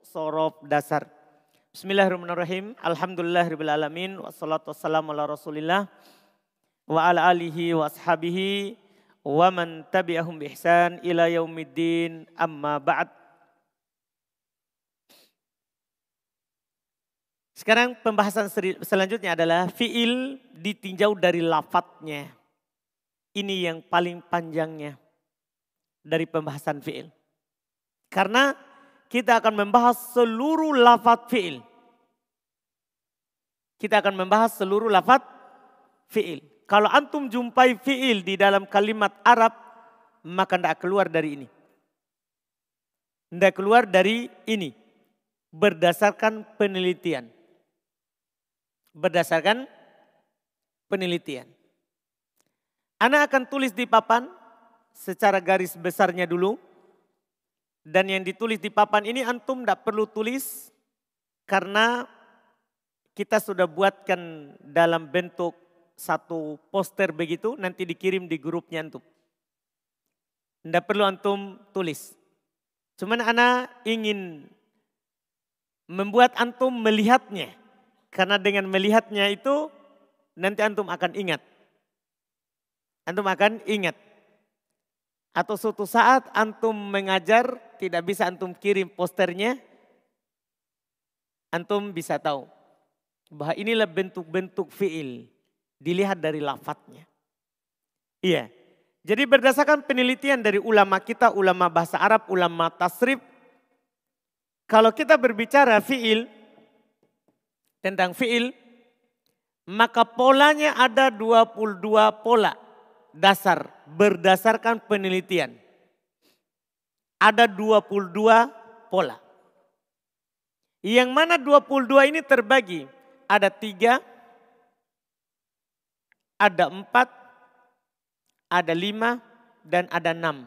sorof dasar. Bismillahirrahmanirrahim. Alhamdulillahirrahmanirrahim. Wassalatu wassalamu ala rasulillah. Wa ala alihi wa ashabihi. Wa man tabi'ahum bi ihsan ila yaumiddin. Amma ba'd. Sekarang pembahasan selanjutnya adalah fiil ditinjau dari lafadznya. Ini yang paling panjangnya dari pembahasan fiil. Karena kita akan membahas seluruh lafat fi'il. Kita akan membahas seluruh lafat fi'il. Kalau antum jumpai fi'il di dalam kalimat Arab, maka tidak keluar dari ini. Tidak keluar dari ini. Berdasarkan penelitian. Berdasarkan penelitian. Anak akan tulis di papan secara garis besarnya dulu dan yang ditulis di papan ini antum tidak perlu tulis karena kita sudah buatkan dalam bentuk satu poster begitu nanti dikirim di grupnya antum. Tidak perlu antum tulis. Cuman anak ingin membuat antum melihatnya. Karena dengan melihatnya itu nanti antum akan ingat. Antum akan ingat. Atau suatu saat antum mengajar tidak bisa antum kirim posternya. Antum bisa tahu bahwa inilah bentuk-bentuk fiil. Dilihat dari lafadznya. Iya. Jadi berdasarkan penelitian dari ulama kita, ulama bahasa Arab, ulama tasrif. Kalau kita berbicara fiil, tentang fiil, maka polanya ada 22 pola dasar berdasarkan penelitian. Ada 22 pola. Yang mana 22 ini terbagi. Ada tiga, ada empat, ada lima, dan ada enam.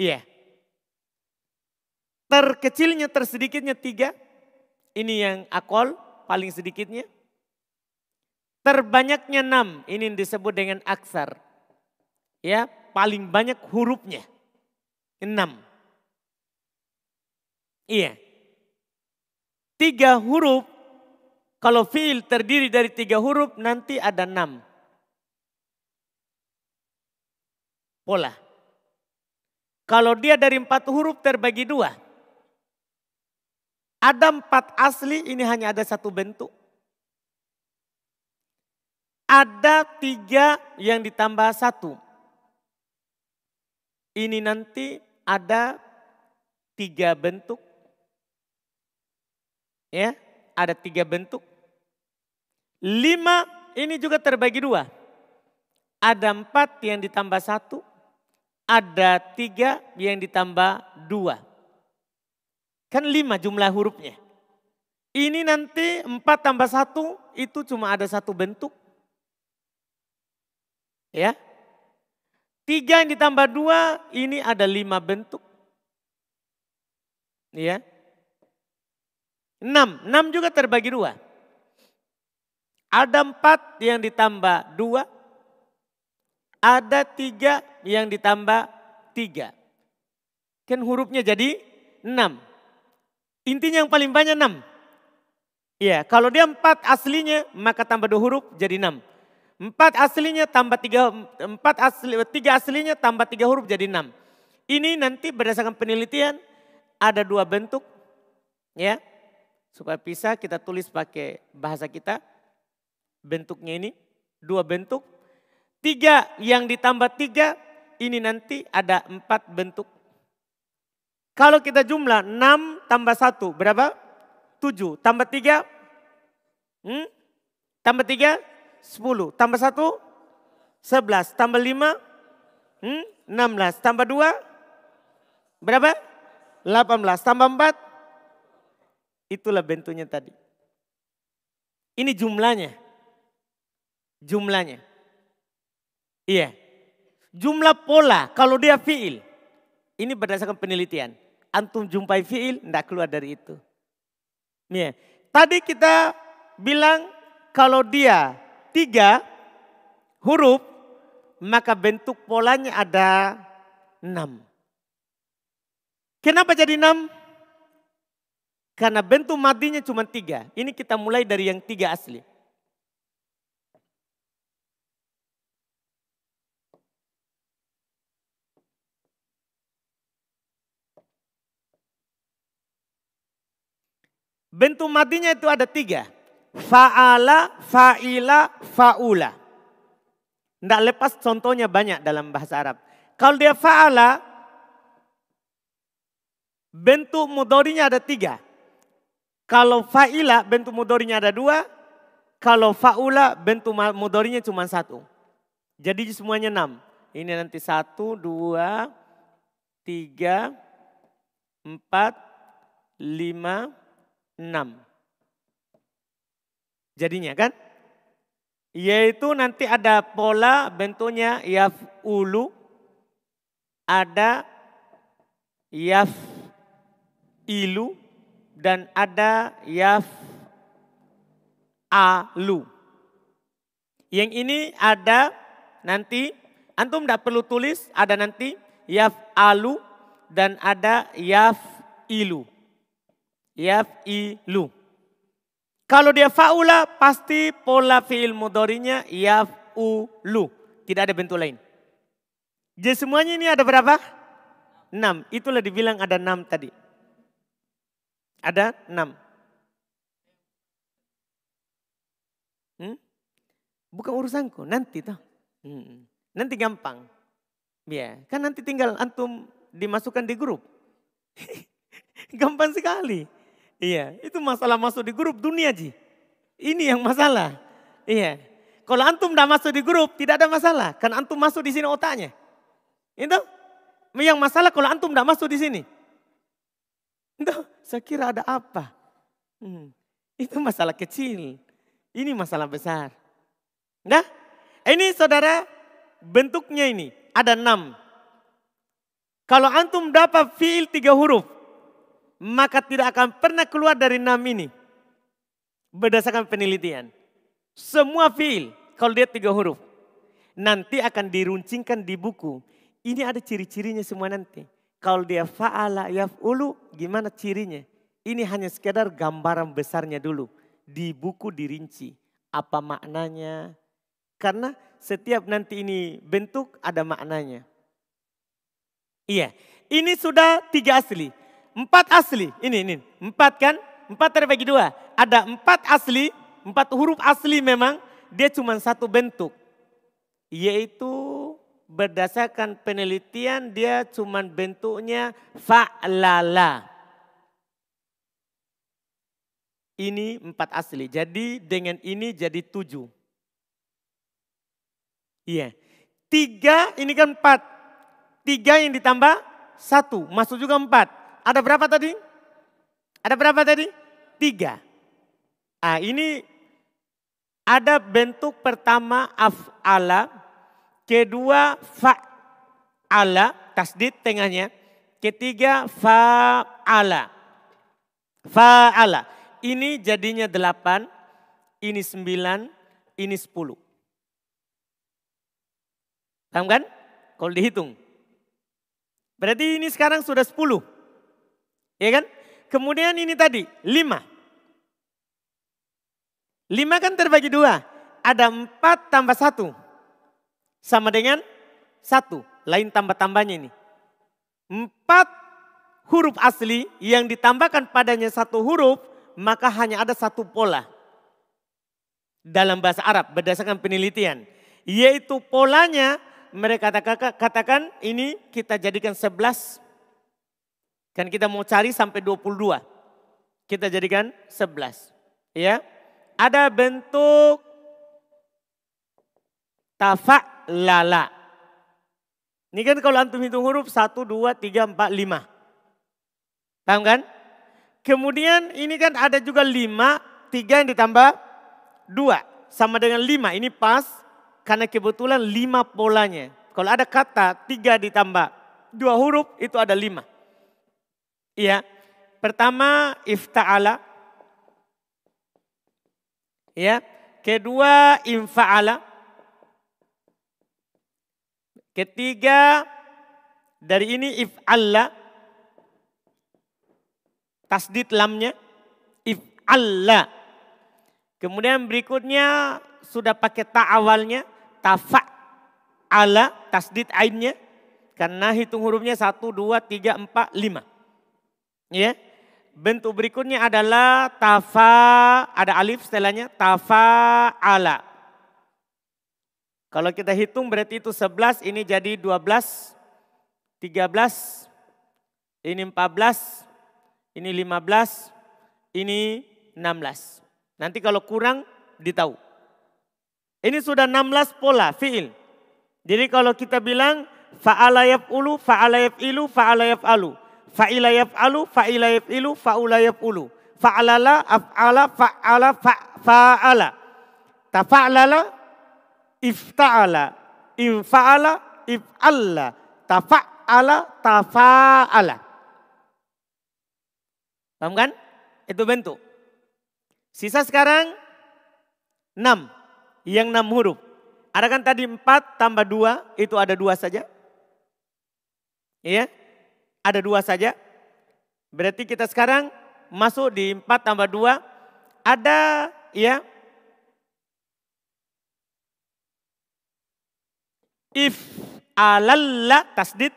Iya. Terkecilnya, tersedikitnya tiga. Ini yang akol, paling sedikitnya. Terbanyaknya enam, ini disebut dengan aksar. Ya, paling banyak hurufnya. Enam. Iya. Tiga huruf, kalau fiil terdiri dari tiga huruf nanti ada enam. Pola. Kalau dia dari empat huruf terbagi dua. Ada empat asli, ini hanya ada satu bentuk. Ada tiga yang ditambah satu. Ini nanti ada tiga bentuk. Ya, ada tiga bentuk. Lima ini juga terbagi dua. Ada empat yang ditambah satu. Ada tiga yang ditambah dua. Kan lima jumlah hurufnya. Ini nanti empat tambah satu itu cuma ada satu bentuk. Ya. Tiga yang ditambah dua, ini ada lima bentuk. Ya. Enam, enam juga terbagi dua. Ada empat yang ditambah dua. Ada tiga yang ditambah tiga. Kan hurufnya jadi enam. Intinya yang paling banyak enam. Iya, kalau dia empat aslinya maka tambah dua huruf jadi enam. Empat aslinya tambah tiga, empat asli, tiga aslinya tambah tiga huruf jadi enam. Ini nanti berdasarkan penelitian ada dua bentuk, ya. Supaya bisa kita tulis pakai bahasa kita. Bentuknya ini dua bentuk. Tiga yang ditambah tiga, ini nanti ada empat bentuk. Kalau kita jumlah enam tambah satu berapa? Tujuh. Tambah tiga, hmm? tambah tiga, 10. Tambah 1, 11. Tambah 5, hmm, 16. Tambah 2, berapa? 18. Tambah 4, itulah bentuknya tadi. Ini jumlahnya. Jumlahnya. Iya. Jumlah pola kalau dia fiil. Ini berdasarkan penelitian. Antum jumpai fiil, tidak keluar dari itu. Iya. Tadi kita bilang kalau dia tiga huruf, maka bentuk polanya ada enam. Kenapa jadi enam? Karena bentuk madinya cuma tiga. Ini kita mulai dari yang tiga asli. Bentuk madinya itu ada tiga. Fa'ala, fa'ila, fa'ula. Tidak lepas contohnya banyak dalam bahasa Arab. Kalau dia fa'ala, bentuk mudorinya ada tiga. Kalau fa'ila, bentuk mudorinya ada dua. Kalau fa'ula, bentuk mudorinya cuma satu. Jadi semuanya enam. Ini nanti satu, dua, tiga, empat, lima, enam. Jadinya kan? Yaitu nanti ada pola bentuknya yaf ulu, ada yaf ilu, dan ada yaf alu. Yang ini ada nanti, antum tidak perlu tulis, ada nanti yaf alu dan ada yaf ilu yaf'ilu. Kalau dia faula pasti pola fi'il mudorinya yaf'ulu. Tidak ada bentuk lain. Jadi semuanya ini ada berapa? Enam. Itulah dibilang ada enam tadi. Ada enam. Hmm? Bukan urusanku, nanti toh. Hmm. Nanti gampang. Ya, kan nanti tinggal antum dimasukkan di grup. gampang sekali. Iya, itu masalah masuk di grup dunia Ji. Ini yang masalah. Iya. Kalau antum tidak masuk di grup tidak ada masalah. Kan antum masuk di sini otaknya. Itu. Yang masalah kalau antum tidak masuk di sini. Itu, saya kira ada apa. Hmm. Itu masalah kecil. Ini masalah besar. Nah, ini saudara bentuknya ini ada enam. Kalau antum dapat fiil tiga huruf, maka tidak akan pernah keluar dari enam ini. Berdasarkan penelitian. Semua fiil, kalau dia tiga huruf, nanti akan diruncingkan di buku. Ini ada ciri-cirinya semua nanti. Kalau dia fa'ala yaf'ulu, gimana cirinya? Ini hanya sekedar gambaran besarnya dulu. Di buku dirinci. Apa maknanya? Karena setiap nanti ini bentuk ada maknanya. Iya, ini sudah tiga asli. Empat asli, ini, ini, empat kan? Empat terbagi dua. Ada empat asli, empat huruf asli memang, dia cuma satu bentuk. Yaitu berdasarkan penelitian dia cuma bentuknya fa'lala. Ini empat asli. Jadi dengan ini jadi tujuh. Iya. Tiga ini kan empat. Tiga yang ditambah satu. Masuk juga empat. Ada berapa tadi? Ada berapa tadi? Tiga. Ah ini ada bentuk pertama af'ala, kedua fa'ala, tasdid tengahnya, ketiga fa'ala. Fa'ala. Ini jadinya delapan, ini sembilan, ini sepuluh. Paham kan? Kalau dihitung. Berarti ini sekarang sudah sepuluh. Ya kan? Kemudian ini tadi, lima. Lima kan terbagi dua. Ada empat tambah satu. Sama dengan satu. Lain tambah-tambahnya ini. Empat huruf asli yang ditambahkan padanya satu huruf, maka hanya ada satu pola. Dalam bahasa Arab berdasarkan penelitian. Yaitu polanya mereka katakan ini kita jadikan sebelas Kan kita mau cari sampai 22. Kita jadikan 11. Ya. Ada bentuk lala. Ini kan kalau antum hitung huruf 1, 2, 3, 4, 5. Paham kan? Kemudian ini kan ada juga 5, 3 yang ditambah 2. Sama dengan 5, ini pas karena kebetulan 5 polanya. Kalau ada kata 3 ditambah 2 huruf itu ada 5. Iya. Pertama ifta'ala. Ya. Kedua infa'ala. Ketiga dari ini if'alla. tasdid lamnya. If Allah. Kemudian berikutnya sudah pakai ta awalnya. Tafa ala tasdid ainnya. Karena hitung hurufnya satu, dua, tiga, empat, lima. Ya. Bentuk berikutnya adalah tafa, ada alif setelahnya, tafa ala. Kalau kita hitung berarti itu 11, ini jadi 12, 13, ini 14, ini 15, ini 16. Nanti kalau kurang ditahu. Ini sudah 16 pola fiil. Jadi kalau kita bilang fa'ala yaf'ulu, fa'ala yaf'ilu, fa'ala yaf'alu. Fa'ila yaf'alu, fa'ila yaf'ilu, fa'ula yaf'ulu. Fa'alala, af'ala, fa'ala, fa'ala. Tafa'lala, ifta'ala, infa'ala, if'alla. Tafa'ala, tafa'ala. Paham kan? Itu bentuk. Sisa sekarang enam. Yang enam huruf. Ada kan tadi empat tambah dua, itu ada dua saja. Iya, ada dua saja. Berarti kita sekarang masuk di empat tambah dua. Ada ya if alalla tasdid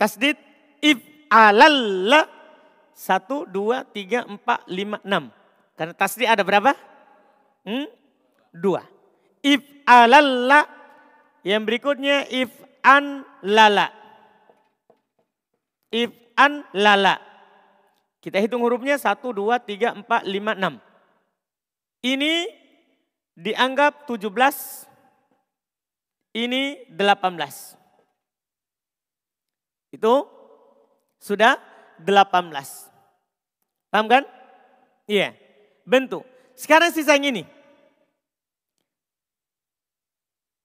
tasdid if alalla. Satu, dua, tiga, empat, lima, enam. Karena tasdi ada berapa? Hmm? Dua. If alalla. Yang berikutnya if an lala. If an lala. Kita hitung hurufnya satu, dua, tiga, empat, lima, enam. Ini dianggap tujuh belas. Ini delapan belas. Itu sudah 18. Paham kan? Iya. Bentuk. Sekarang sisa yang ini.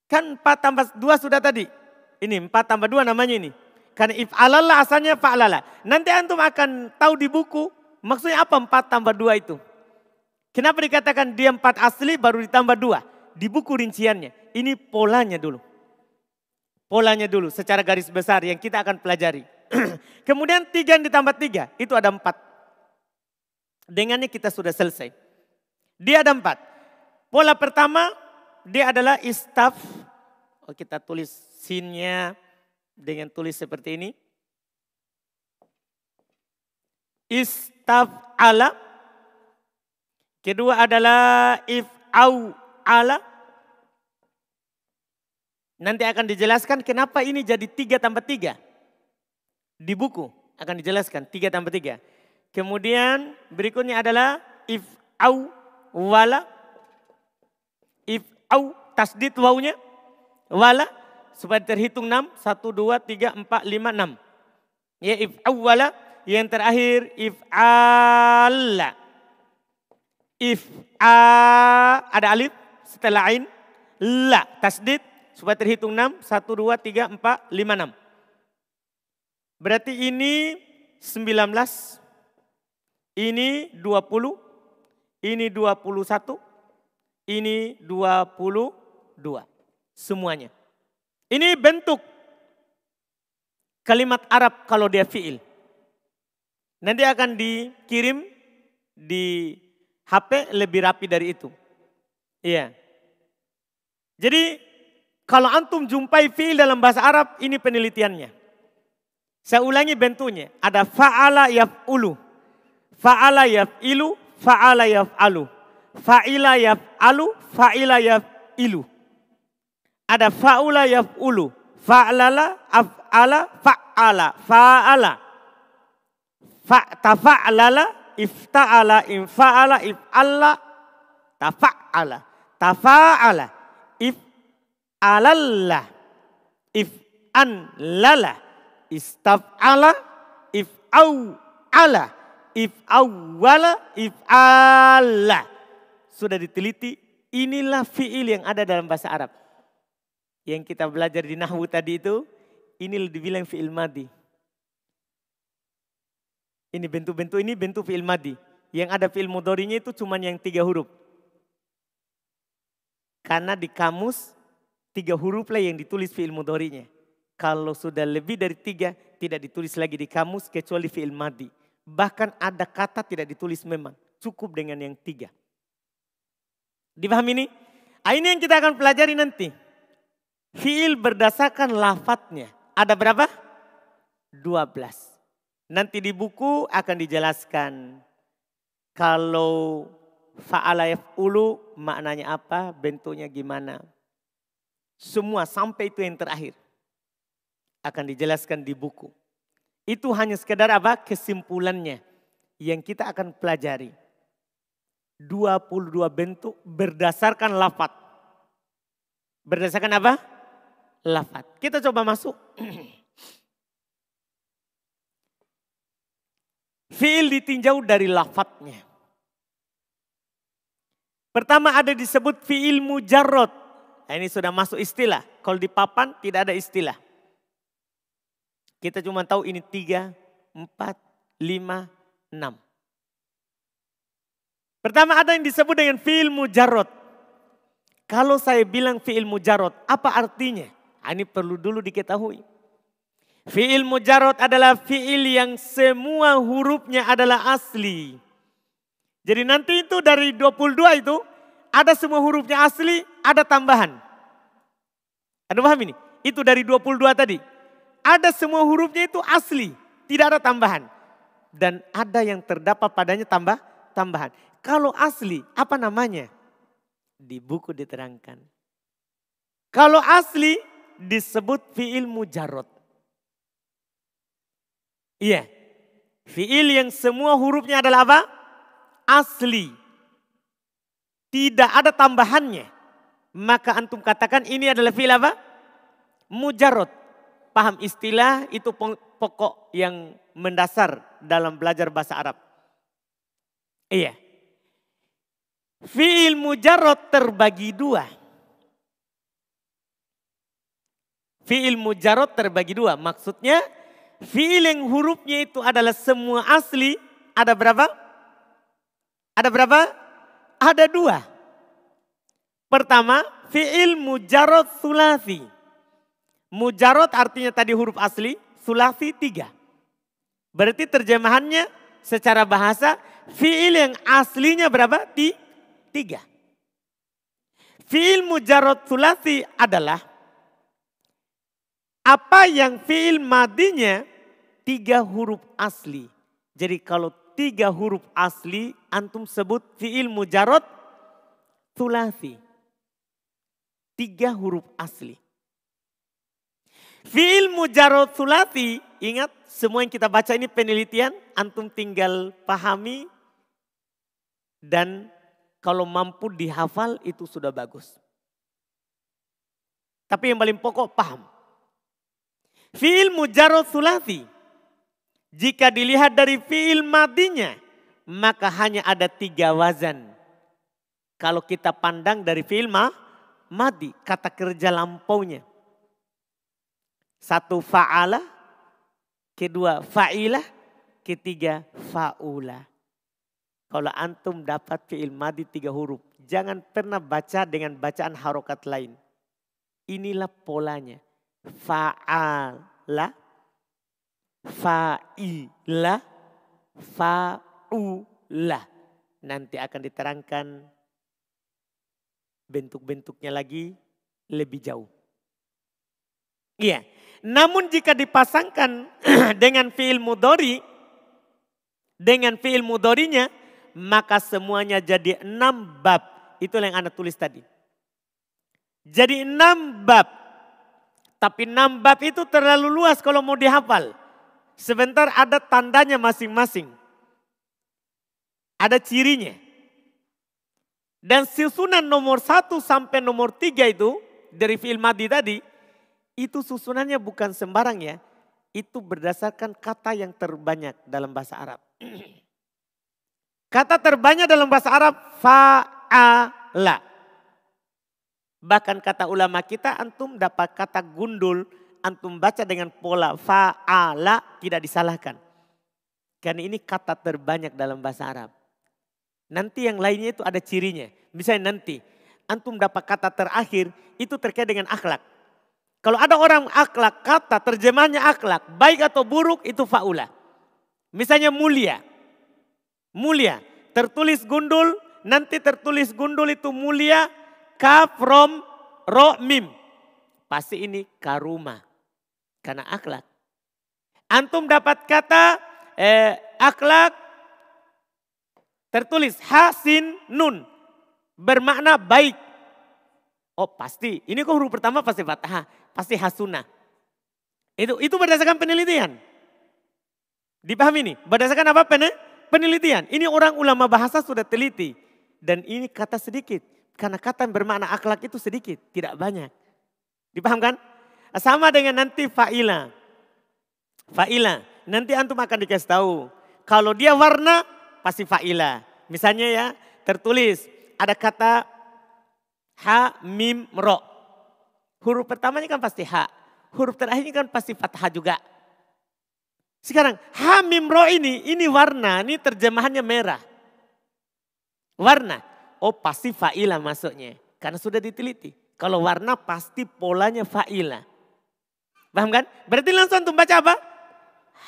Kan 4 tambah 2 sudah tadi. Ini 4 tambah 2 namanya ini. Karena if alala asalnya fa'alala. Nanti antum akan tahu di buku maksudnya apa 4 tambah 2 itu. Kenapa dikatakan dia 4 asli baru ditambah 2. Di buku rinciannya. Ini polanya dulu. Polanya dulu secara garis besar yang kita akan pelajari. Kemudian tiga yang ditambah tiga, itu ada empat. Dengannya kita sudah selesai. Dia ada empat. Pola pertama, dia adalah istaf. Oh, kita tulis sinnya dengan tulis seperti ini. Istaf ala. Kedua adalah if au ala. Nanti akan dijelaskan kenapa ini jadi tiga tambah tiga. Di buku akan dijelaskan tiga tambah tiga. Kemudian berikutnya adalah if au wala. If au tasdid wawunya wala supaya terhitung enam satu dua tiga empat lima enam. Ya if au wala yang terakhir if alla. If a ada alif setelah ain la tasdid supaya terhitung enam satu dua tiga empat lima enam. Berarti ini 19, ini 20, ini 21, ini 22. Semuanya. Ini bentuk kalimat Arab kalau dia fiil. Nanti akan dikirim di HP lebih rapi dari itu. Iya. Jadi kalau antum jumpai fiil dalam bahasa Arab ini penelitiannya. Saya ulangi bentuknya. Ada fa'ala yaf'ulu. Fa'ala yaf'ilu, fa'ala yaf'alu. Fa'ila yaf'alu, fa'ila yaf'ilu. Ada fa'ula yaf'ulu. Fa'lala, af'ala, fa'ala, fa'ala. Tafa'lala, ifta'ala, infa'ala, if'alla, tafa'ala. Tafa'ala, if'alalla, if'anlala istaf'ala, if'aw'ala, if'awwala, if'ala. Sudah diteliti, inilah fi'il yang ada dalam bahasa Arab. Yang kita belajar di Nahwu tadi itu, ini dibilang fi'il madi. Ini bentuk-bentuk ini bentuk fi'il madi. Yang ada fi'il mudorinya itu cuma yang tiga huruf. Karena di kamus tiga huruf lah yang ditulis fi'il mudorinya. Kalau sudah lebih dari tiga, tidak ditulis lagi di kamus kecuali fi'il madi. Bahkan ada kata tidak ditulis memang. Cukup dengan yang tiga. Dipahami ini? Ah, ini yang kita akan pelajari nanti. Fi'il berdasarkan lafadznya. Ada berapa? 12. Nanti di buku akan dijelaskan. Kalau fa'ala ulu maknanya apa, bentuknya gimana. Semua sampai itu yang terakhir akan dijelaskan di buku. Itu hanya sekedar apa? Kesimpulannya yang kita akan pelajari. 22 bentuk berdasarkan lafat. Berdasarkan apa? Lafat. Kita coba masuk. Fi'il ditinjau dari lafadznya. Pertama ada disebut fi'il mujarrod. Nah, ini sudah masuk istilah. Kalau di papan tidak ada istilah. Kita cuma tahu ini tiga, empat, lima, enam. Pertama ada yang disebut dengan fi'il mujarrod. Kalau saya bilang fi'il mujarrod, apa artinya? Ini perlu dulu diketahui. Fi'il mujarrod adalah fi'il yang semua hurufnya adalah asli. Jadi nanti itu dari 22 itu ada semua hurufnya asli, ada tambahan. Ada paham ini? Itu dari 22 tadi ada semua hurufnya itu asli, tidak ada tambahan. Dan ada yang terdapat padanya tambah tambahan. Kalau asli, apa namanya? Di buku diterangkan. Kalau asli disebut fi'il mujarot. Iya. Fi'il yang semua hurufnya adalah apa? Asli. Tidak ada tambahannya. Maka antum katakan ini adalah fi'il apa? Mujarot paham istilah itu pokok yang mendasar dalam belajar bahasa Arab. Iya. Fi'il mujarrad terbagi dua. Fi'il mujarrad terbagi dua. Maksudnya fi'il yang hurufnya itu adalah semua asli. Ada berapa? Ada berapa? Ada dua. Pertama, fi'il mujarrad sulasi. Mujarot artinya tadi huruf asli, sulasi tiga. Berarti terjemahannya secara bahasa fiil yang aslinya berapa? Tiga. Fiil mujarot sulasi adalah apa yang fiil madinya tiga huruf asli. Jadi kalau tiga huruf asli antum sebut fiil mujarot sulasi. Tiga huruf asli. Fi'il mujarrad sulati, ingat semua yang kita baca ini penelitian, antum tinggal pahami dan kalau mampu dihafal itu sudah bagus. Tapi yang paling pokok paham. Fi'il mujarrad sulati, jika dilihat dari fi'il madinya, maka hanya ada tiga wazan. Kalau kita pandang dari fi'il ma, madi, kata kerja lampaunya. Satu fa'ala, kedua fa'ilah, ketiga fa'ula. Kalau antum dapat fi'il madi tiga huruf, jangan pernah baca dengan bacaan harokat lain. Inilah polanya. Fa'ala, fa'ila, fa'ula. Nanti akan diterangkan bentuk-bentuknya lagi lebih jauh. Iya. Namun jika dipasangkan dengan fiil mudori, dengan fiil mudorinya, maka semuanya jadi enam bab. Itulah yang Anda tulis tadi. Jadi enam bab. Tapi enam bab itu terlalu luas kalau mau dihafal. Sebentar ada tandanya masing-masing. Ada cirinya. Dan susunan nomor satu sampai nomor tiga itu dari fiil madi tadi itu susunannya bukan sembarang ya. Itu berdasarkan kata yang terbanyak dalam bahasa Arab. Kata terbanyak dalam bahasa Arab fa'ala. Bahkan kata ulama kita antum dapat kata gundul, antum baca dengan pola fa'ala tidak disalahkan. Karena ini kata terbanyak dalam bahasa Arab. Nanti yang lainnya itu ada cirinya. Misalnya nanti antum dapat kata terakhir itu terkait dengan akhlak. Kalau ada orang akhlak, kata terjemahnya akhlak, baik atau buruk itu faula. Misalnya mulia. Mulia. Tertulis gundul, nanti tertulis gundul itu mulia, kaf, rom, ro, mim. Pasti ini karuma. Karena akhlak. Antum dapat kata eh, akhlak tertulis hasin nun. Bermakna baik. Oh pasti, ini kok huruf pertama pasti fathah, pasti hasuna. Itu itu berdasarkan penelitian. Dipahami ini? Berdasarkan apa penelitian? Ini orang ulama bahasa sudah teliti. Dan ini kata sedikit. Karena kata yang bermakna akhlak itu sedikit, tidak banyak. Dipahamkan? Sama dengan nanti fa'ila. Fa'ila. Nanti antum akan dikasih tahu. Kalau dia warna, pasti fa'ila. Misalnya ya, tertulis ada kata Ha, mim, ro. Huruf pertamanya kan pasti ha. Huruf terakhirnya kan pasti fathah juga. Sekarang ha, mim, ro ini, ini warna, ini terjemahannya merah. Warna. Oh pasti fa'ilah masuknya. Karena sudah diteliti. Kalau warna pasti polanya fa'ilah. Paham kan? Berarti langsung antum baca apa?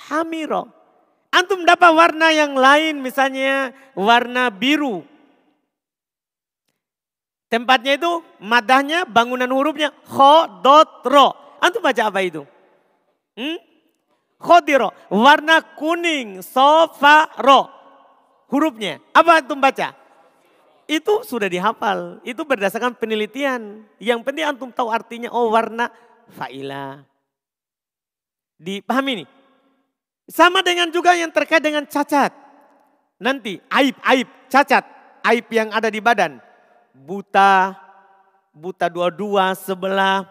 Hamiro. Antum dapat warna yang lain misalnya warna biru. Tempatnya itu madahnya bangunan hurufnya kho dot ro. Antum baca apa itu? Hmm? Khodiro. Warna kuning sofa ro. Hurufnya. Apa antum baca? Itu sudah dihafal. Itu berdasarkan penelitian. Yang penting antum tahu artinya. Oh warna faila. Dipahami nih. Sama dengan juga yang terkait dengan cacat. Nanti aib, aib, cacat. Aib yang ada di badan buta, buta dua-dua sebelah,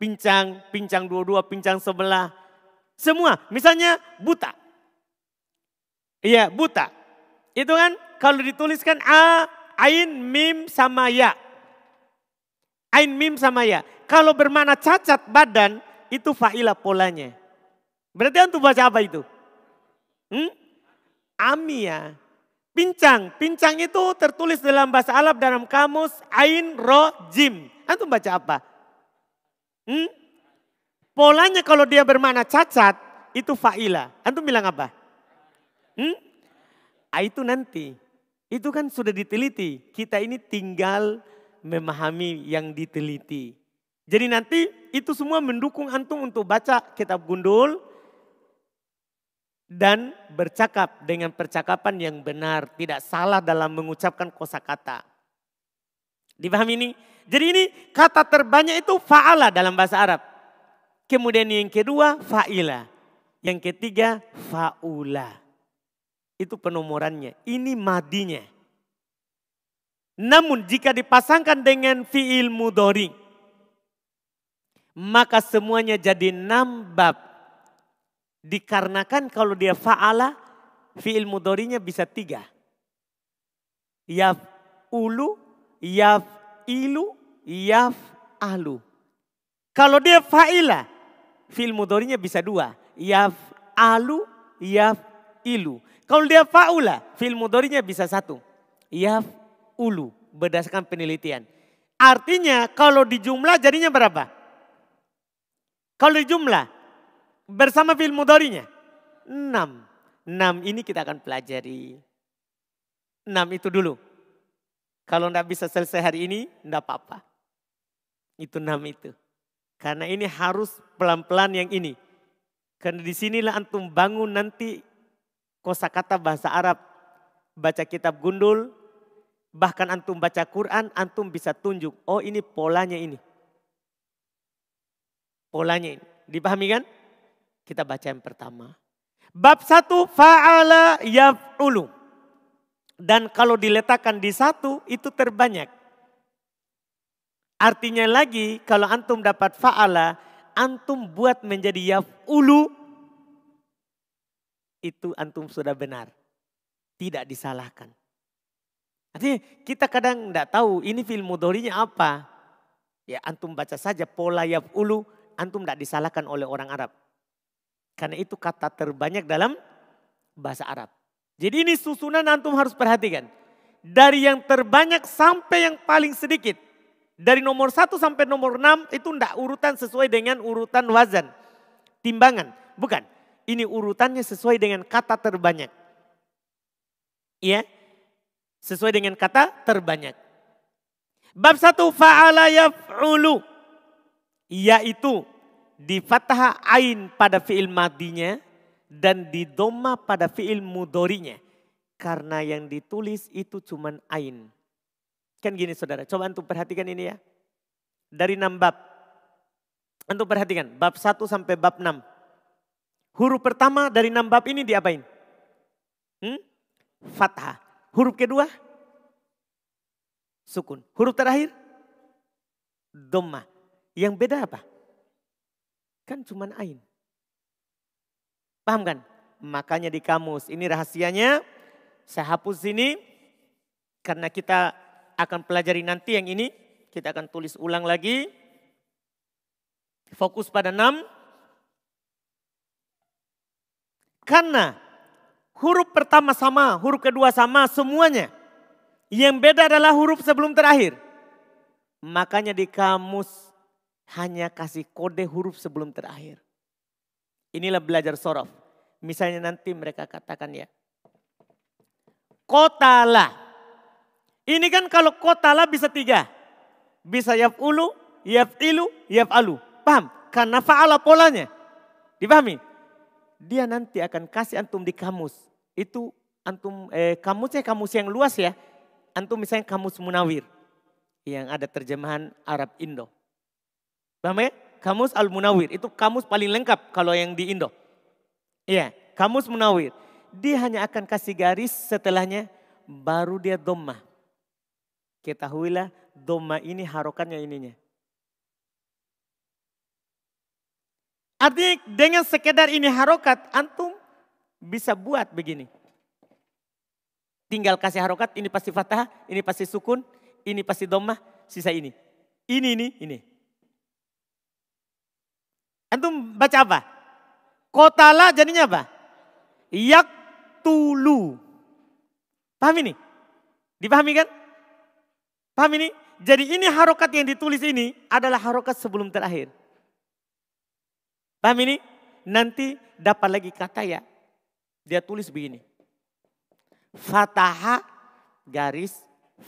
pincang, pincang dua-dua, pincang sebelah. Semua, misalnya buta. Iya, buta. Itu kan kalau dituliskan A, Ain, Mim, sama Ya. Ain, Mim, sama Ya. Kalau bermakna cacat badan, itu fa'ilah polanya. Berarti antum baca apa itu? Hmm? Amia. Pincang, pincang itu tertulis dalam bahasa Arab dalam kamus Ain Ro Jim. Antum baca apa? Hmm? Polanya kalau dia bermakna cacat itu fa'ila. Antum bilang apa? Hmm? Ah, itu nanti. Itu kan sudah diteliti. Kita ini tinggal memahami yang diteliti. Jadi nanti itu semua mendukung antum untuk baca kitab gundul dan bercakap dengan percakapan yang benar, tidak salah dalam mengucapkan kosakata. Dipahami ini? Jadi ini kata terbanyak itu fa'ala dalam bahasa Arab. Kemudian yang kedua fa'ila. Yang ketiga fa'ula. Itu penomorannya. Ini madinya. Namun jika dipasangkan dengan fi'il mudori. Maka semuanya jadi nambab Dikarenakan kalau dia fa'ala, fi'il mudorinya bisa tiga. Yaf ulu, yaf ilu, yaf alu. Kalau dia fa'ila, fi'il mudorinya bisa dua. Yaf alu, yaf ilu. Kalau dia fa'ula, fi'il mudorinya bisa satu. Yaf ulu, berdasarkan penelitian. Artinya kalau di jumlah jadinya berapa? Kalau di jumlah bersama fil mudorinya? Enam. Enam ini kita akan pelajari. Enam itu dulu. Kalau enggak bisa selesai hari ini, enggak apa-apa. Itu enam itu. Karena ini harus pelan-pelan yang ini. Karena di sinilah antum bangun nanti kosakata bahasa Arab. Baca kitab gundul, bahkan antum baca Quran, antum bisa tunjuk. Oh ini polanya ini. Polanya ini. Dipahami kan? Kita baca yang pertama. Bab satu fa'ala yaf'ulu. Dan kalau diletakkan di satu itu terbanyak. Artinya lagi kalau antum dapat fa'ala, antum buat menjadi yaf'ulu. Itu antum sudah benar. Tidak disalahkan. Artinya kita kadang tidak tahu ini film mudorinya apa. Ya antum baca saja pola yaf'ulu, antum tidak disalahkan oleh orang Arab. Karena itu kata terbanyak dalam bahasa Arab. Jadi ini susunan antum harus perhatikan. Dari yang terbanyak sampai yang paling sedikit. Dari nomor 1 sampai nomor 6 itu tidak urutan sesuai dengan urutan wazan. Timbangan. Bukan. Ini urutannya sesuai dengan kata terbanyak. Iya. Sesuai dengan kata terbanyak. Bab satu fa'ala yaf'ulu. Yaitu di fathah ain pada fi'il madinya dan di doma pada fi'il mudorinya. Karena yang ditulis itu cuman ain. Kan gini saudara, coba untuk perhatikan ini ya. Dari enam bab. Untuk perhatikan, bab 1 sampai bab 6. Huruf pertama dari enam bab ini diapain? Hmm? Fathah. Huruf kedua? Sukun. Huruf terakhir? Doma. Yang beda apa? Kan cuman ain. Paham kan? Makanya di kamus, ini rahasianya. Saya hapus ini karena kita akan pelajari nanti yang ini. Kita akan tulis ulang lagi. Fokus pada enam. Karena huruf pertama sama, huruf kedua sama semuanya. Yang beda adalah huruf sebelum terakhir. Makanya di kamus hanya kasih kode huruf sebelum terakhir. Inilah belajar sorof. Misalnya nanti mereka katakan ya. Kotala. Ini kan kalau kotala bisa tiga. Bisa yaf'ulu, yaf'ilu, yaf'alu. Paham? Karena fa'ala polanya. Dipahami? Dia nanti akan kasih antum di kamus. Itu antum, eh, kamusnya kamus yang luas ya. Antum misalnya kamus munawir. Yang ada terjemahan Arab Indo. Paham ya? Kamus Al-Munawir. Itu kamus paling lengkap kalau yang di Indo. Iya, kamus Munawir. Dia hanya akan kasih garis setelahnya baru dia domah. Ketahuilah doma ini harokannya ininya. Artinya dengan sekedar ini harokat, antum bisa buat begini. Tinggal kasih harokat, ini pasti fathah, ini pasti sukun, ini pasti domah, sisa ini. Ini, ini, ini. Antum baca apa? Kotala jadinya apa? Yak tulu. Paham ini? Dipahami kan? Paham ini? Jadi ini harokat yang ditulis ini adalah harokat sebelum terakhir. Paham ini? Nanti dapat lagi kata ya. Dia tulis begini. Fataha garis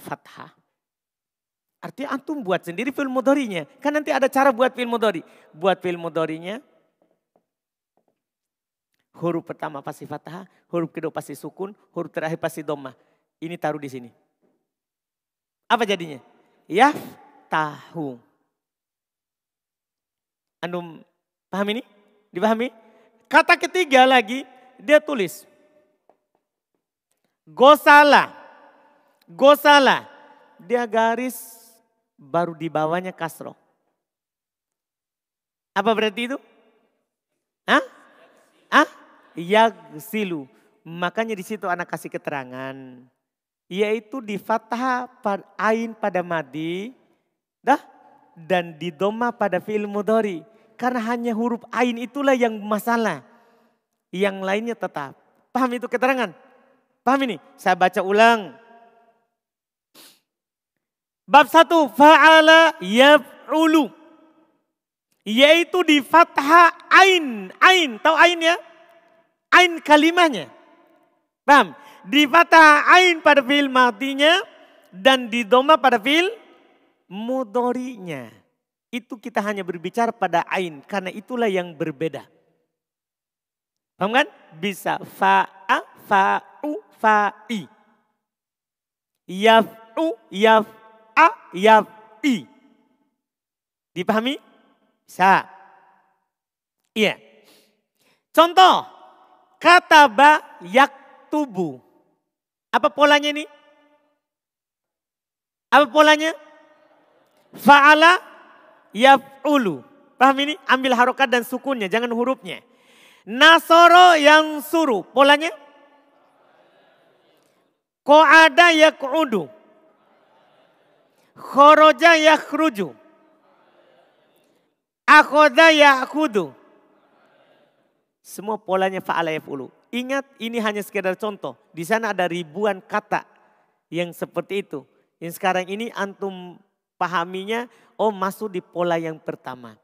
fathah. Artinya antum buat sendiri film mudorinya. Kan nanti ada cara buat film mudori. Buat film mudorinya. Huruf pertama pasti fathah, huruf kedua pasti sukun, huruf terakhir pasti doma. Ini taruh di sini. Apa jadinya? Ya tahu. Antum paham ini? Dipahami? Kata ketiga lagi dia tulis. Gosala. Gosala. Dia garis baru di bawahnya kasro. Apa berarti itu? Hah? Ah? Yagsilu. Makanya di situ anak kasih keterangan yaitu di fathah ain pada madi dah dan di doma pada fi'il mudhari karena hanya huruf ain itulah yang masalah. Yang lainnya tetap. Paham itu keterangan? Paham ini? Saya baca ulang. Bab satu fa'ala yaf'ulu. Yaitu di fathah ain. Ain tahu ain ya? Ain kalimahnya. Paham? Di fathah ain pada fil matinya dan di doma pada fil mudorinya. Itu kita hanya berbicara pada ain karena itulah yang berbeda. Paham kan? Bisa fa'a, fa'u, fa'i. Yaf'u, yaf'a, yaf'i. Dipahami? Bisa. Iya. Contoh, kata ba yak tubuh. Apa polanya ini? Apa polanya? Fa'ala yaf'ulu. Paham ini? Ambil harokat dan sukunnya, jangan hurufnya. Nasoro yang suruh. Polanya? Ko'ada yak'udu. Khoroja yakhruju. Akhoda yakudu. Semua polanya fa'ala yaf'ulu. Ingat ini hanya sekedar contoh. Di sana ada ribuan kata yang seperti itu. Yang sekarang ini antum pahaminya, oh masuk di pola yang pertama.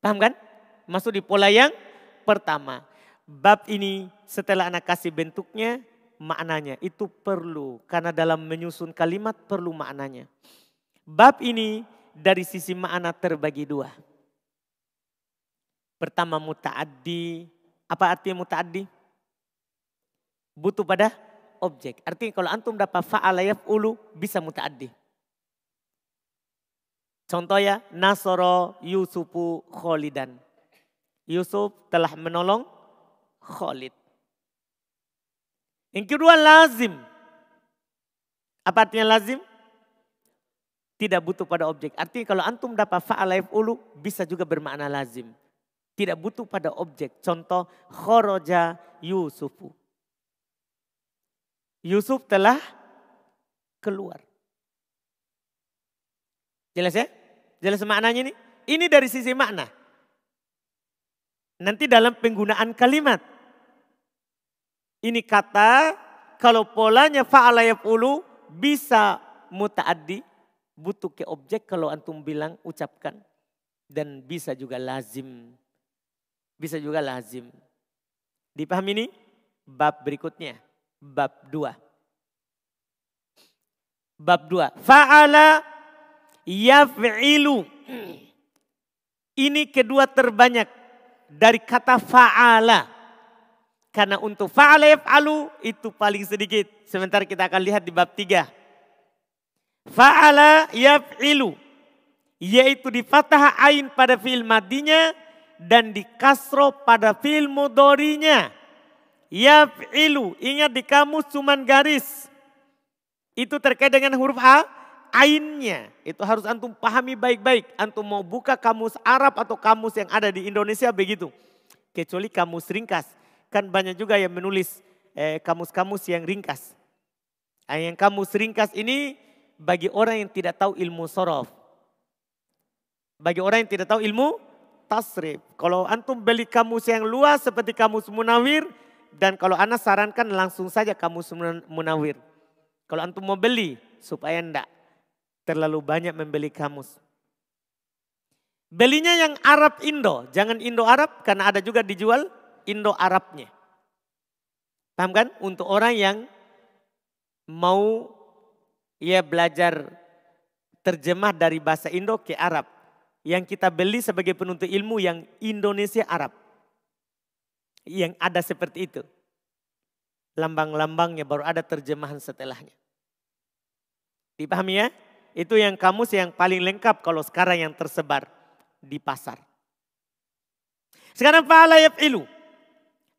Paham kan? Masuk di pola yang pertama. Bab ini setelah anak kasih bentuknya, maknanya itu perlu. Karena dalam menyusun kalimat perlu maknanya. Bab ini dari sisi makna terbagi dua. Pertama muta'addi. Apa artinya muta'addi? Butuh pada objek. Artinya kalau antum dapat fa'ala ulu bisa muta'addi. Contoh ya, Nasoro Yusufu Kholidan. Yusuf telah menolong Khalid. Yang kedua lazim. Apa artinya lazim? Tidak butuh pada objek. Artinya kalau antum dapat fa'ala ulu bisa juga bermakna lazim. Tidak butuh pada objek. Contoh khoroja Yusufu. Yusuf telah keluar. Jelas ya? Jelas maknanya ini? Ini dari sisi makna. Nanti dalam penggunaan kalimat. Ini kata kalau polanya fa'ala yaf'ulu bisa muta'addi. Butuh ke objek kalau antum bilang ucapkan. Dan bisa juga lazim. Bisa juga lazim. Dipahami ini? Bab berikutnya. Bab 2. Bab 2. Fa'ala yaf'ilu. Ini kedua terbanyak dari kata fa'ala. Karena untuk fa'ala yaf'alu itu paling sedikit. Sementara kita akan lihat di bab 3. Fa'ala yaf'ilu. Yaitu di fathah ain pada fi'il madinya dan di kasro pada fi'il mudorinya. Yaf'ilu. Ingat di kamus cuman garis. Itu terkait dengan huruf A ainnya. Itu harus antum pahami baik-baik. Antum mau buka kamus Arab atau kamus yang ada di Indonesia begitu. Kecuali kamus ringkas. Kan banyak juga yang menulis eh, kamus-kamus eh, yang ringkas. Nah, yang kamus ringkas ini bagi orang yang tidak tahu ilmu sorof. Bagi orang yang tidak tahu ilmu tasrif. Kalau antum beli kamus yang luas seperti kamus munawir. Dan kalau anak sarankan langsung saja kamus munawir. Kalau antum mau beli supaya enggak terlalu banyak membeli kamus. Belinya yang Arab Indo, jangan Indo Arab karena ada juga dijual Indo Arabnya. Paham kan? Untuk orang yang mau ya belajar terjemah dari bahasa Indo ke Arab. Yang kita beli sebagai penuntut ilmu yang Indonesia Arab. Yang ada seperti itu. Lambang-lambangnya baru ada terjemahan setelahnya. Dipahami ya? Itu yang kamus yang paling lengkap kalau sekarang yang tersebar di pasar. Sekarang fa'ala yaf'ilu.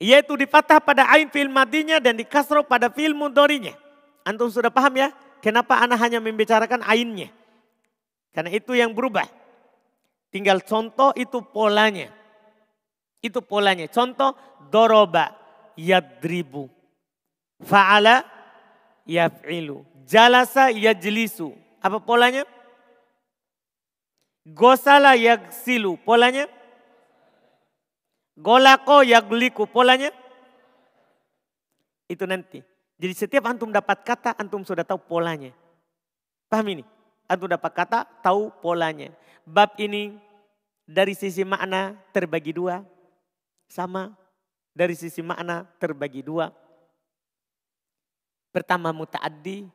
Yaitu dipatah pada ain fil madinya dan dikasro pada fil mudorinya. Antum sudah paham ya? Kenapa anak hanya membicarakan ainnya? Karena itu yang berubah. Tinggal contoh itu polanya. Itu polanya. Contoh doroba yadribu. Fa'ala yaf'ilu. Jalasa yajlisu. Apa polanya? Gosala silu polanya? Golako yagliku polanya? Itu nanti. Jadi setiap antum dapat kata, antum sudah tahu polanya. Paham ini? Antum dapat kata, tahu polanya. Bab ini dari sisi makna terbagi dua. Sama dari sisi makna terbagi dua. Pertama muta'addi,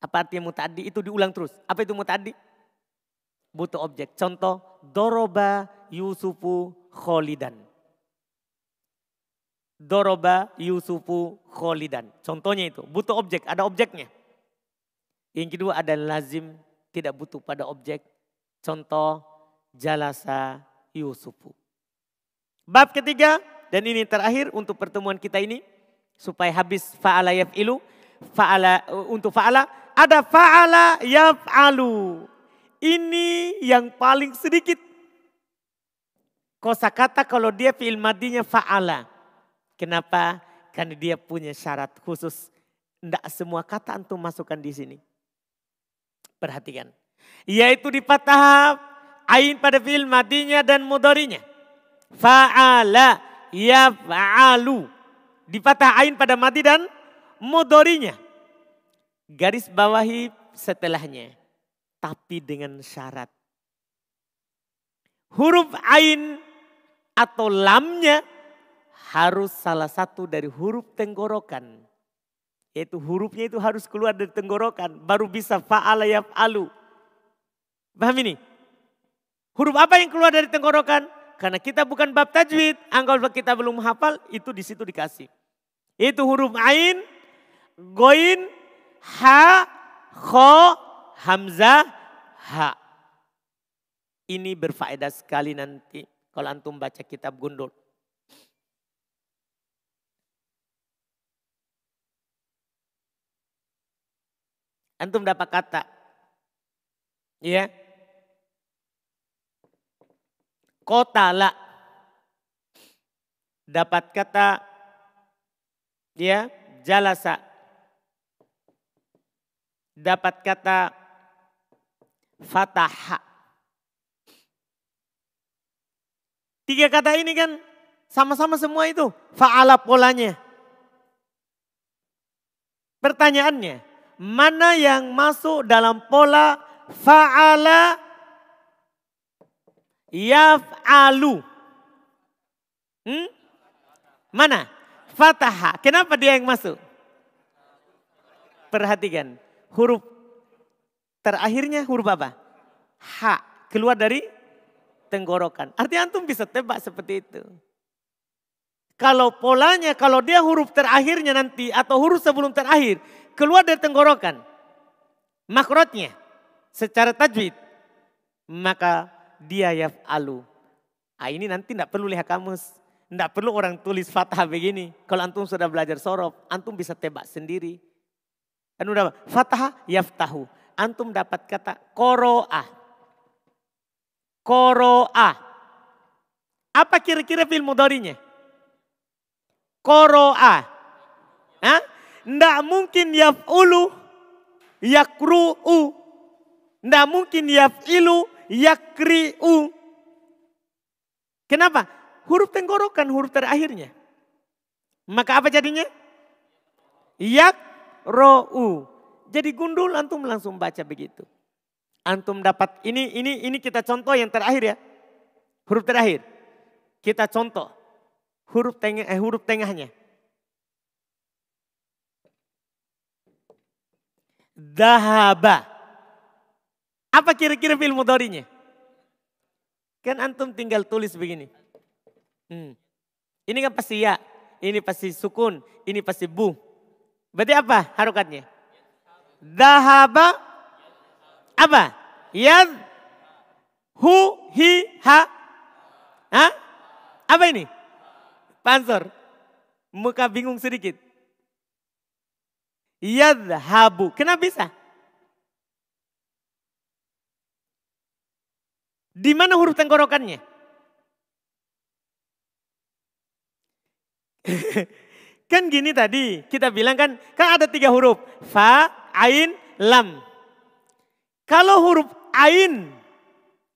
apa artinya mutadi? Itu diulang terus. Apa itu mutadi? Butuh objek. Contoh, doroba Yusufu kholidan. Doroba Yusufu kholidan. Contohnya itu, butuh objek, ada objeknya. Yang kedua ada lazim, tidak butuh pada objek. Contoh, jalasa Yusufu. Bab ketiga, dan ini terakhir untuk pertemuan kita ini. Supaya habis fa'ala yaf'ilu. Fa'ala, untuk fa'ala ada fa'ala yaf'alu. Ini yang paling sedikit. Kosa kata kalau dia fi'il madinya fa'ala. Kenapa? Karena dia punya syarat khusus. Tidak semua kata antum masukkan di sini. Perhatikan. Yaitu di patah ain pada fi'il madinya dan mudorinya. Fa'ala yaf'alu. Di patah ain pada madi dan mudorinya garis bawahi setelahnya. Tapi dengan syarat. Huruf ain atau lamnya harus salah satu dari huruf tenggorokan. Yaitu hurufnya itu harus keluar dari tenggorokan. Baru bisa fa'ala yaf'alu. Paham ini? Huruf apa yang keluar dari tenggorokan? Karena kita bukan bab tajwid. Anggap kita belum hafal, itu di situ dikasih. Itu huruf ain, goin, ha, kho, hamzah, ha. Ini berfaedah sekali nanti kalau antum baca kitab gundul. Antum dapat kata. Ya. Kota la. Dapat kata ya jalasa dapat kata fataha. Tiga kata ini kan sama-sama semua itu fa'ala polanya. Pertanyaannya, mana yang masuk dalam pola fa'ala yaf'alu? Hmm? Mana? Fataha. Kenapa dia yang masuk? Perhatikan huruf terakhirnya huruf apa? Ha, keluar dari tenggorokan. Artinya antum bisa tebak seperti itu. Kalau polanya, kalau dia huruf terakhirnya nanti atau huruf sebelum terakhir keluar dari tenggorokan. Makrotnya secara tajwid. Maka dia yaf'alu. Ah ini nanti tidak perlu lihat kamus. Tidak perlu orang tulis fathah begini. Kalau antum sudah belajar sorof, antum bisa tebak sendiri. Kan udah fathah yaftahu. Antum dapat kata koro'ah. Koro'ah. Apa kira-kira film mudorinya? Koro'ah. Hah? Nggak mungkin yaf'ulu, yakru'u. Nggak mungkin yaf'ilu, yakri'u. Kenapa? Huruf tenggorokan huruf terakhirnya. Maka apa jadinya? Yak ro'u. Jadi gundul antum langsung baca begitu. Antum dapat ini ini ini kita contoh yang terakhir ya. Huruf terakhir. Kita contoh huruf tengah eh, huruf tengahnya. Dahaba. Apa kira-kira film mudorinya? Kan antum tinggal tulis begini. Hmm. Ini kan pasti ya, ini pasti sukun, ini pasti bu. Berarti apa harokatnya? Dahaba apa? Yad hu hi ha. Hah? Apa ini? Pansor. Muka bingung sedikit. Yadhabu. Kenapa bisa? Di mana huruf tenggorokannya? Kan gini tadi, kita bilang kan, kan ada tiga huruf. Fa, ain, lam. Kalau huruf ain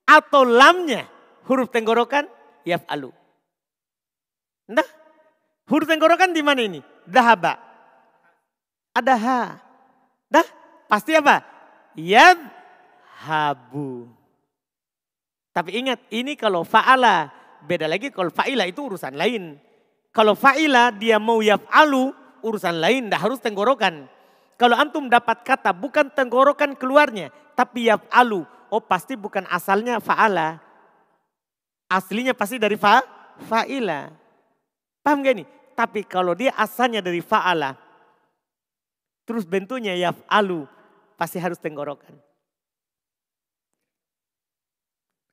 atau lamnya huruf tenggorokan, yaf'alu. Nah, huruf tenggorokan di mana ini? Dahaba. Ada ha. Dah, pasti apa? Yad habu. Tapi ingat, ini kalau fa'ala, beda lagi kalau fa'ila itu urusan lain. Kalau fa'ila dia mau yaf'alu urusan lain, dah harus tenggorokan. Kalau antum dapat kata bukan tenggorokan keluarnya, tapi yaf'alu. Oh pasti bukan asalnya fa'ala. Aslinya pasti dari fa, fa'ila. Paham gak ini? Tapi kalau dia asalnya dari fa'ala, terus bentuknya yaf'alu, pasti harus tenggorokan.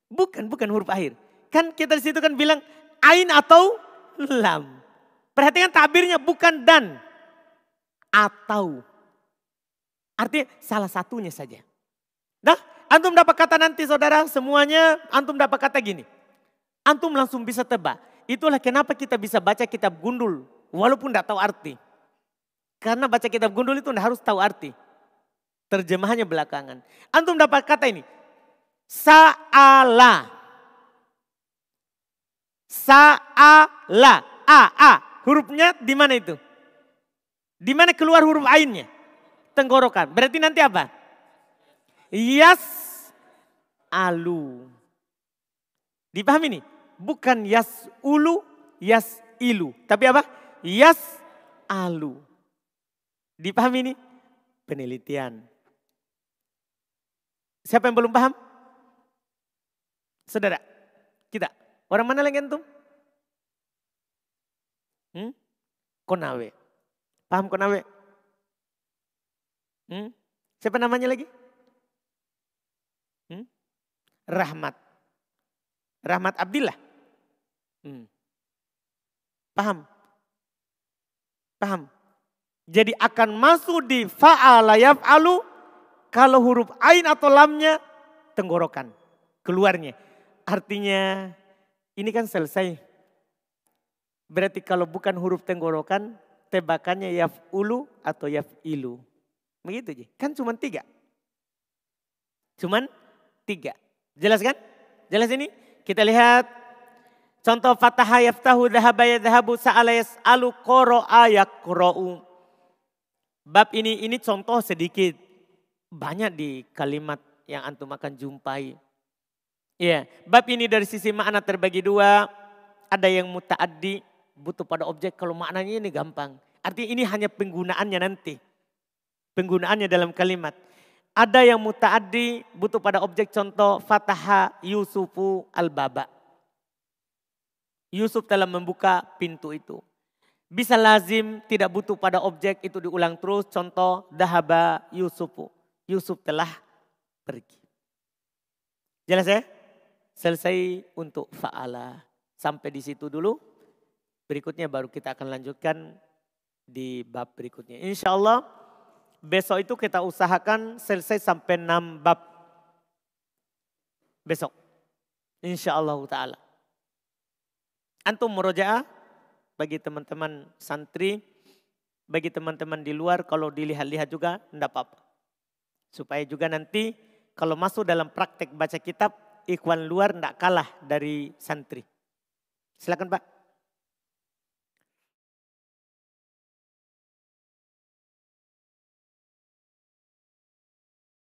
Bukan, bukan huruf akhir. Kan kita di situ kan bilang ain atau lam. Perhatikan tabirnya bukan dan atau. Artinya salah satunya saja. Nah, antum dapat kata nanti saudara semuanya antum dapat kata gini. Antum langsung bisa tebak. Itulah kenapa kita bisa baca kitab gundul walaupun tidak tahu arti. Karena baca kitab gundul itu tidak harus tahu arti. Terjemahannya belakangan. Antum dapat kata ini. Sa'ala. Sa'ala. A, A. Hurufnya di mana itu? Di mana keluar huruf ainnya? Tenggorokan. Berarti nanti apa? Yas alu. Dipahami nih? Bukan yas ulu, yas ilu. Tapi apa? Yas alu. Dipahami nih? Penelitian. Siapa yang belum paham? Saudara, kita. Orang mana lagi antum? Hmm? Konawe. Paham Konawe? Hmm? Siapa namanya lagi? Hmm? Rahmat. Rahmat Abdillah. Hmm. Paham? Paham? Jadi akan masuk di fa'ala yaf'alu kalau huruf ain atau lamnya tenggorokan. Keluarnya. Artinya ini kan selesai. Berarti kalau bukan huruf tenggorokan, tebakannya yaf'ulu atau yaf'ilu. Begitu Kan cuma tiga. Cuman tiga. Jelas kan? Jelas ini? Kita lihat contoh fatah yaftahu dhahaba yadhabu sa'ala yas'alu qara'a yaqra'u. Bab ini ini contoh sedikit. Banyak di kalimat yang antum akan jumpai. Ya, bab ini dari sisi makna terbagi dua. Ada yang mutaaddi, butuh pada objek. Kalau maknanya ini gampang. Artinya ini hanya penggunaannya nanti. Penggunaannya dalam kalimat. Ada yang mutaaddi, butuh pada objek contoh fataha Yusufu al-baba. Yusuf telah membuka pintu itu. Bisa lazim tidak butuh pada objek itu diulang terus. Contoh dahaba Yusufu. Yusuf telah pergi. Jelas ya? Selesai untuk fa'ala. Sampai di situ dulu. Berikutnya baru kita akan lanjutkan di bab berikutnya. Insya Allah besok itu kita usahakan selesai sampai 6 bab. Besok. Insya Allah ta'ala. Antum murojaah bagi teman-teman santri, bagi teman-teman di luar kalau dilihat-lihat juga enggak apa-apa. Supaya juga nanti kalau masuk dalam praktek baca kitab ikhwan luar tidak kalah dari santri. Silakan Pak.